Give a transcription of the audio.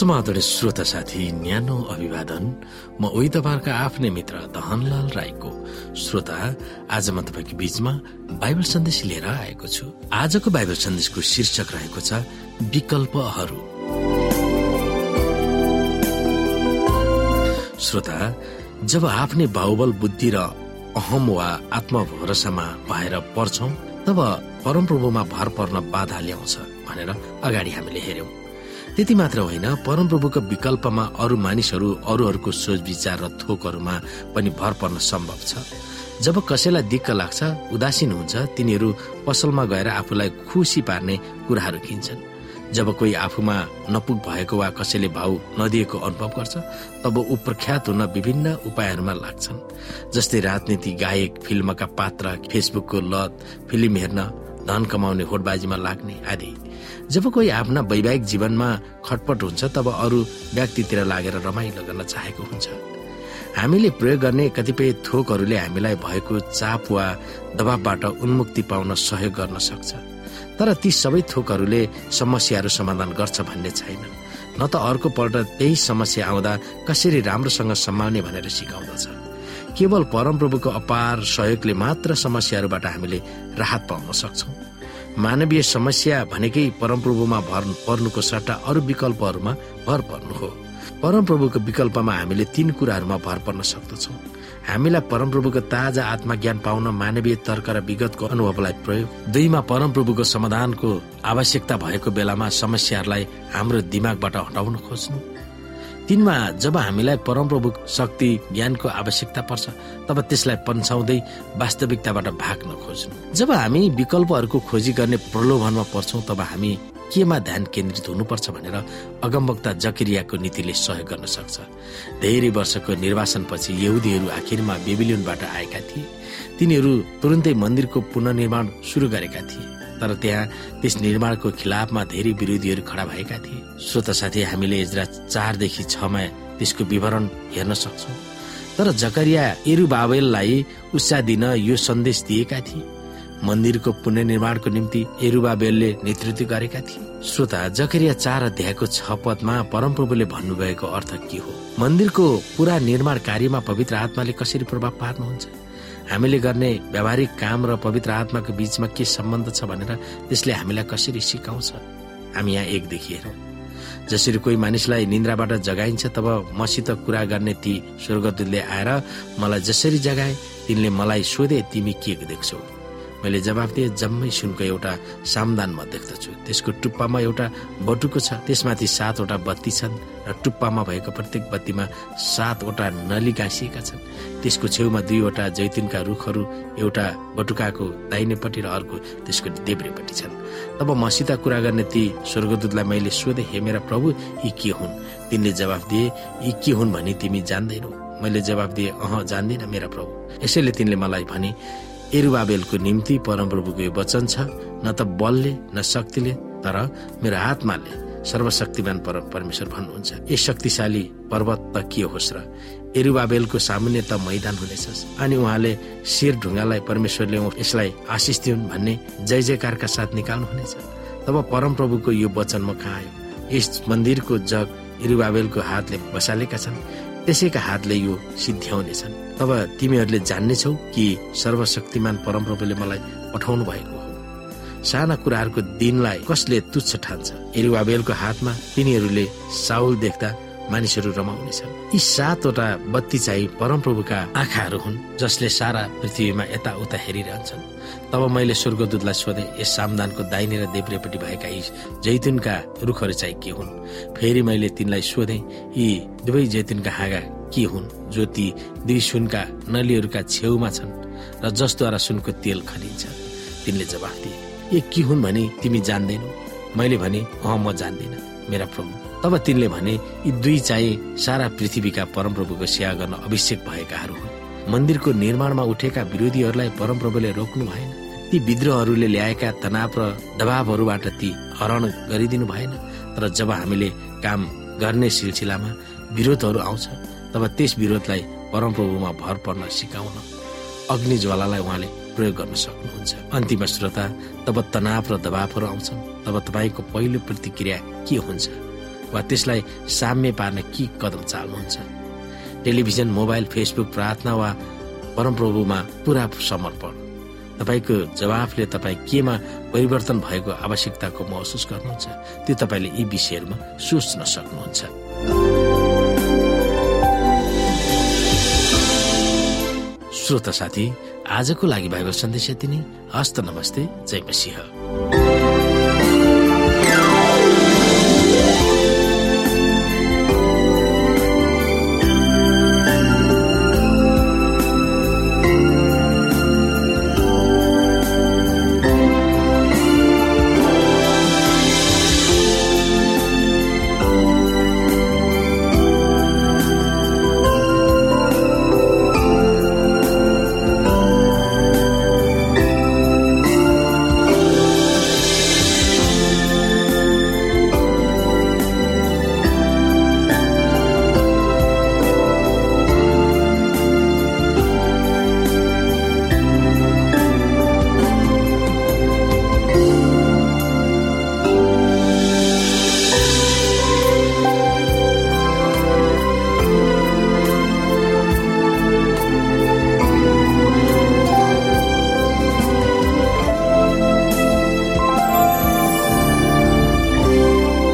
समादरणीय श्रोता साथी न्यानो अभिवादन। म उही तपाईँहरूका आफ्नै मित्र दहनलाल राईको श्रोता। आज म तपाईँको बीचमा बाइबल सन्देश लिएर आएको छु। आजको बाइबल सन्देशको शीर्षक रहेको छ विकल्पहरू। श्रोता जब आफ्नै बाहुबल बुद्धि र अहम वा आत्मभरोसामा भएर पर्छौं तब परमप्रभुमा भर पर्न बाधा ल्याउँछ भनेर अगाडि हामीले हेर्यौं त्यति मात्र होइन परमप्रभुको विकल्पमा अरू मानिसहरू अरूहरूको सोच विचार र थोकहरूमा पनि भर पर्न सम्भव छ। जब कसैलाई दिक्क लाग्छ उदासीन हुन्छ तिनीहरू पसलमा गएर आफूलाई खुसी पार्ने कुराहरू किन्छन्। जब कोही आफूमा नपुग भएको वा कसैले भाउ नदिएको अनुभव गर्छ तब ऊ प्रख्यात हुन विभिन्न उपायहरूमा लाग्छन्। जस्तै राजनीति गायक फिल्मका पात्र फेसबुकको लत फिल्म हेर्न धन कमाउने होटबाजीमा लाग्ने आदि। जब कोही आफ्ना वैवाहिक जीवनमा खटपट हुन्छ तब अरू व्यक्तितिर लागेर रमाइलो गर्न चाहेको हुन्छ। हामीले प्रयोग गर्ने कतिपय थोकहरूले हामीलाई भएको चाप वा दबावबाट उन्मुक्ति पाउन सहयोग गर्न सक्छ। तर ती सबै थोकहरूले समस्याहरू समाधान गर्छ भन्ने छैन। न त अर्को पल्ट त्यही समस्या आउँदा कसरी राम्रोसँग सम्हाल्ने भनेर सिकाउँदछ। केवल परमप्रभुको अपार सहयोगले मात्र समस्याहरूबाट हामीले राहत पाउन सक्छौँ। मानवीय समस्या भनेकै परमप्रभुमा भर पर्नुको सट्टा अरू विकल्पहरूमा भर पर्नु हो। परमप्रभुको विकल्पमा हामीले तीन कुराहरूमा भर पर्न सक्दछौ। हामीलाई परमप्रभुको ताजा आत्मज्ञान पाउन मानवीय तर्क र विगतको अनुभवलाई प्रयोग दुईमा परमप्रभुको समाधानको आवश्यकता भएको बेलामा समस्याहरूलाई हाम्रो दिमागबाट हटाउन खोज्नु। तिनमा जब हामीलाई परमप्रभु शक्ति ज्ञानको आवश्यकता पर्छ तब त्यसलाई पन्छाउँदै वास्तविकताबाट भाग्न खोज्नु। जब हामी विकल्पहरूको खोजी गर्ने प्रलोभनमा पर्छौं तब हामी केमा ध्यान केन्द्रित हुनुपर्छ भनेर अगमवक्ता जकिरियाको नीतिले सहयोग गर्न सक्छ। धेरै वर्षको निर्वासनपछि यहुदीहरू आखिरमा बेबिलियनबाट आएका थिए। तिनीहरू तुरन्तै मन्दिरको पुननिर्माण सुरु गरेका थिए। तर त्यहाँ त्यस निर्माणको खिलाफमा धेरै विरोधीहरू खडा भएका थिए। श्रोता साथी हामीले इजरा चारदेखि छमा त्यसको विवरण हेर्न सक्छौ। तर जकरिया एरु बाबेललाई उत्साह दिन यो सन्देश दिएका थिए। मन्दिरको पुनर्निर्माणको निम्ति एरुबाबेलले नेतृत्व गरेका थिए। श्रोता जकरिया चार अध्यायको छ पदमा परमप्रभुले भन्नुभएको अर्थ के हो? मन्दिरको पुरा निर्माण कार्यमा पवित्र आत्माले कसरी प्रभाव पार्नुहुन्छ? हामीले गर्ने व्यावहारिक काम र पवित्र आत्माको बीचमा के सम्बन्ध छ भनेर त्यसले हामीलाई कसरी सिकाउँछ? हामी यहाँ एकदेखि हेरौँ। जसरी कोही मानिसलाई निन्द्राबाट जगाइन्छ तब मसित कुरा गर्ने ती स्वर्गदूतले आएर मलाई जसरी जगाए तिनले मलाई सोधे तिमी के देख्छौ? मैले जवाफ दिए जम्मै सुनको एउटा सामदान म देख्दछु। त्यसको टुप्पामा एउटा बटुको छ त्यसमाथि सातवटा बत्ती छन् र टुप्पामा भएको प्रत्येक बत्तीमा सातवटा नली गाँसिएका छन्। त्यसको छेउमा दुईवटा जैतुनका रुखहरू एउटा बटुकाको दाहिनेपट्टि र अर्को त्यसको देब्रेपट्टि छन्। तब मसित कुरा गर्ने ती स्वर्गदूतलाई मैले सोधे हे मेरा प्रभु यी के हुन्? तिनले जवाफ दिए यी के हुन् भनी तिमी जान्दैनौ। मैले जवाफ दिए अह जान्दिन मेरा प्रभु। यसैले तिनले मलाई भने एरुबाबेलको निम्ति परमप्रभुको यो वचन छ न त बलले न शक्तिले तर मेरो आत्माले सर्वशक्तिमान पर परमेश्वर भन्नुहुन्छ। ए शक्तिशाली पर्वत त के होस् र? एरुबाबेलको सामान्य त मैदान हुनेछ। अनि उहाँले शिर ढुङ्गालाई परमेश्वरले यसलाई आशिष दिउन् भन्ने जय जयकारका साथ निकाल्नु हुनेछ तब परमप्रभुको यो वचन म कहाँ आयो? यस मन्दिरको जग एरुबाबेलको हातले बसालेका छन्। त्यसैका हातले यो सिद्ध्याउनेछन् तब तिमीहरूले जान्नेछौ कि सर्वशक्तिमान परमप्रभुले मलाई पठाउनु भएको हो। साना कुराहरूको दिनलाई कसले तुच्छ ठान्छ? एरुवाबेलको हातमा तिनीहरूले साउल देख्दा मानिसहरू रमाउनेछन्। यी सातवटा बत्ती चाहिँ परमप्रभुका आँखाहरू हुन् जसले सारा पृथ्वीमा यताउता हेरिरहन्छन्। तब मैले स्वर्गदूतलाई सोधे यस सामदानको दाहिने र देब्रेपट्टि भएका यी जैतुनका रुखहरू चाहिँ के हुन्? फेरि मैले तिनलाई सोधे यी दुवै जैतुनका हाँगा के हुन् जो ती दुई सुनका नलीहरूका छेउमा छन् र जसद्वारा सुनको तेल खनिन्छ? तिनले जवाफ दिए ए के हुन् भने तिमी जान्दैनौ? मैले भने अह म जान्दिन मेरा प्रभु। तब तिनले भने यी दुई चाहिँ सारा पृथ्वीका परमप्रभुको सेवा गर्न अभिषेक भएकाहरू हुन्। मन्दिरको निर्माणमा उठेका विरोधीहरूलाई परमप्रभुले रोक्नु भएन। ती विद्रोहहरूले ल्याएका तनाव र दबावहरूबाट ती हरण गरिदिनु भएन। तर जब हामीले काम गर्ने सिलसिलामा विरोधहरू आउँछ तब त्यस विरोधलाई परमप्रभुमा भर पर्न सिकाउन अग्नि ज्वालालाई उहाँले प्रयोग गर्न सक्नुहुन्छ। अन्तिम श्रोता तब तनाव र दबावहरू आउँछन्। तब तपाईँको पहिलो प्रतिक्रिया के हुन्छ? वा त्यसलाई साम्य पार्न के कदम चाल्नुहुन्छ? टेलिभिजन मोबाइल फेसबुक प्रार्थना वा परमप्रभुमा पुरा समर्पण। तपाईँको जवाफले तपाईँ केमा परिवर्तन भएको आवश्यकताको महसुस गर्नुहुन्छ त्यो तपाईँले यी विषयहरूमा सोच्न सक्नुहुन्छ। श्रोता साथी आजको लागि भएको सन्देश यति नै। हस्त नमस्ते जय मसिंह।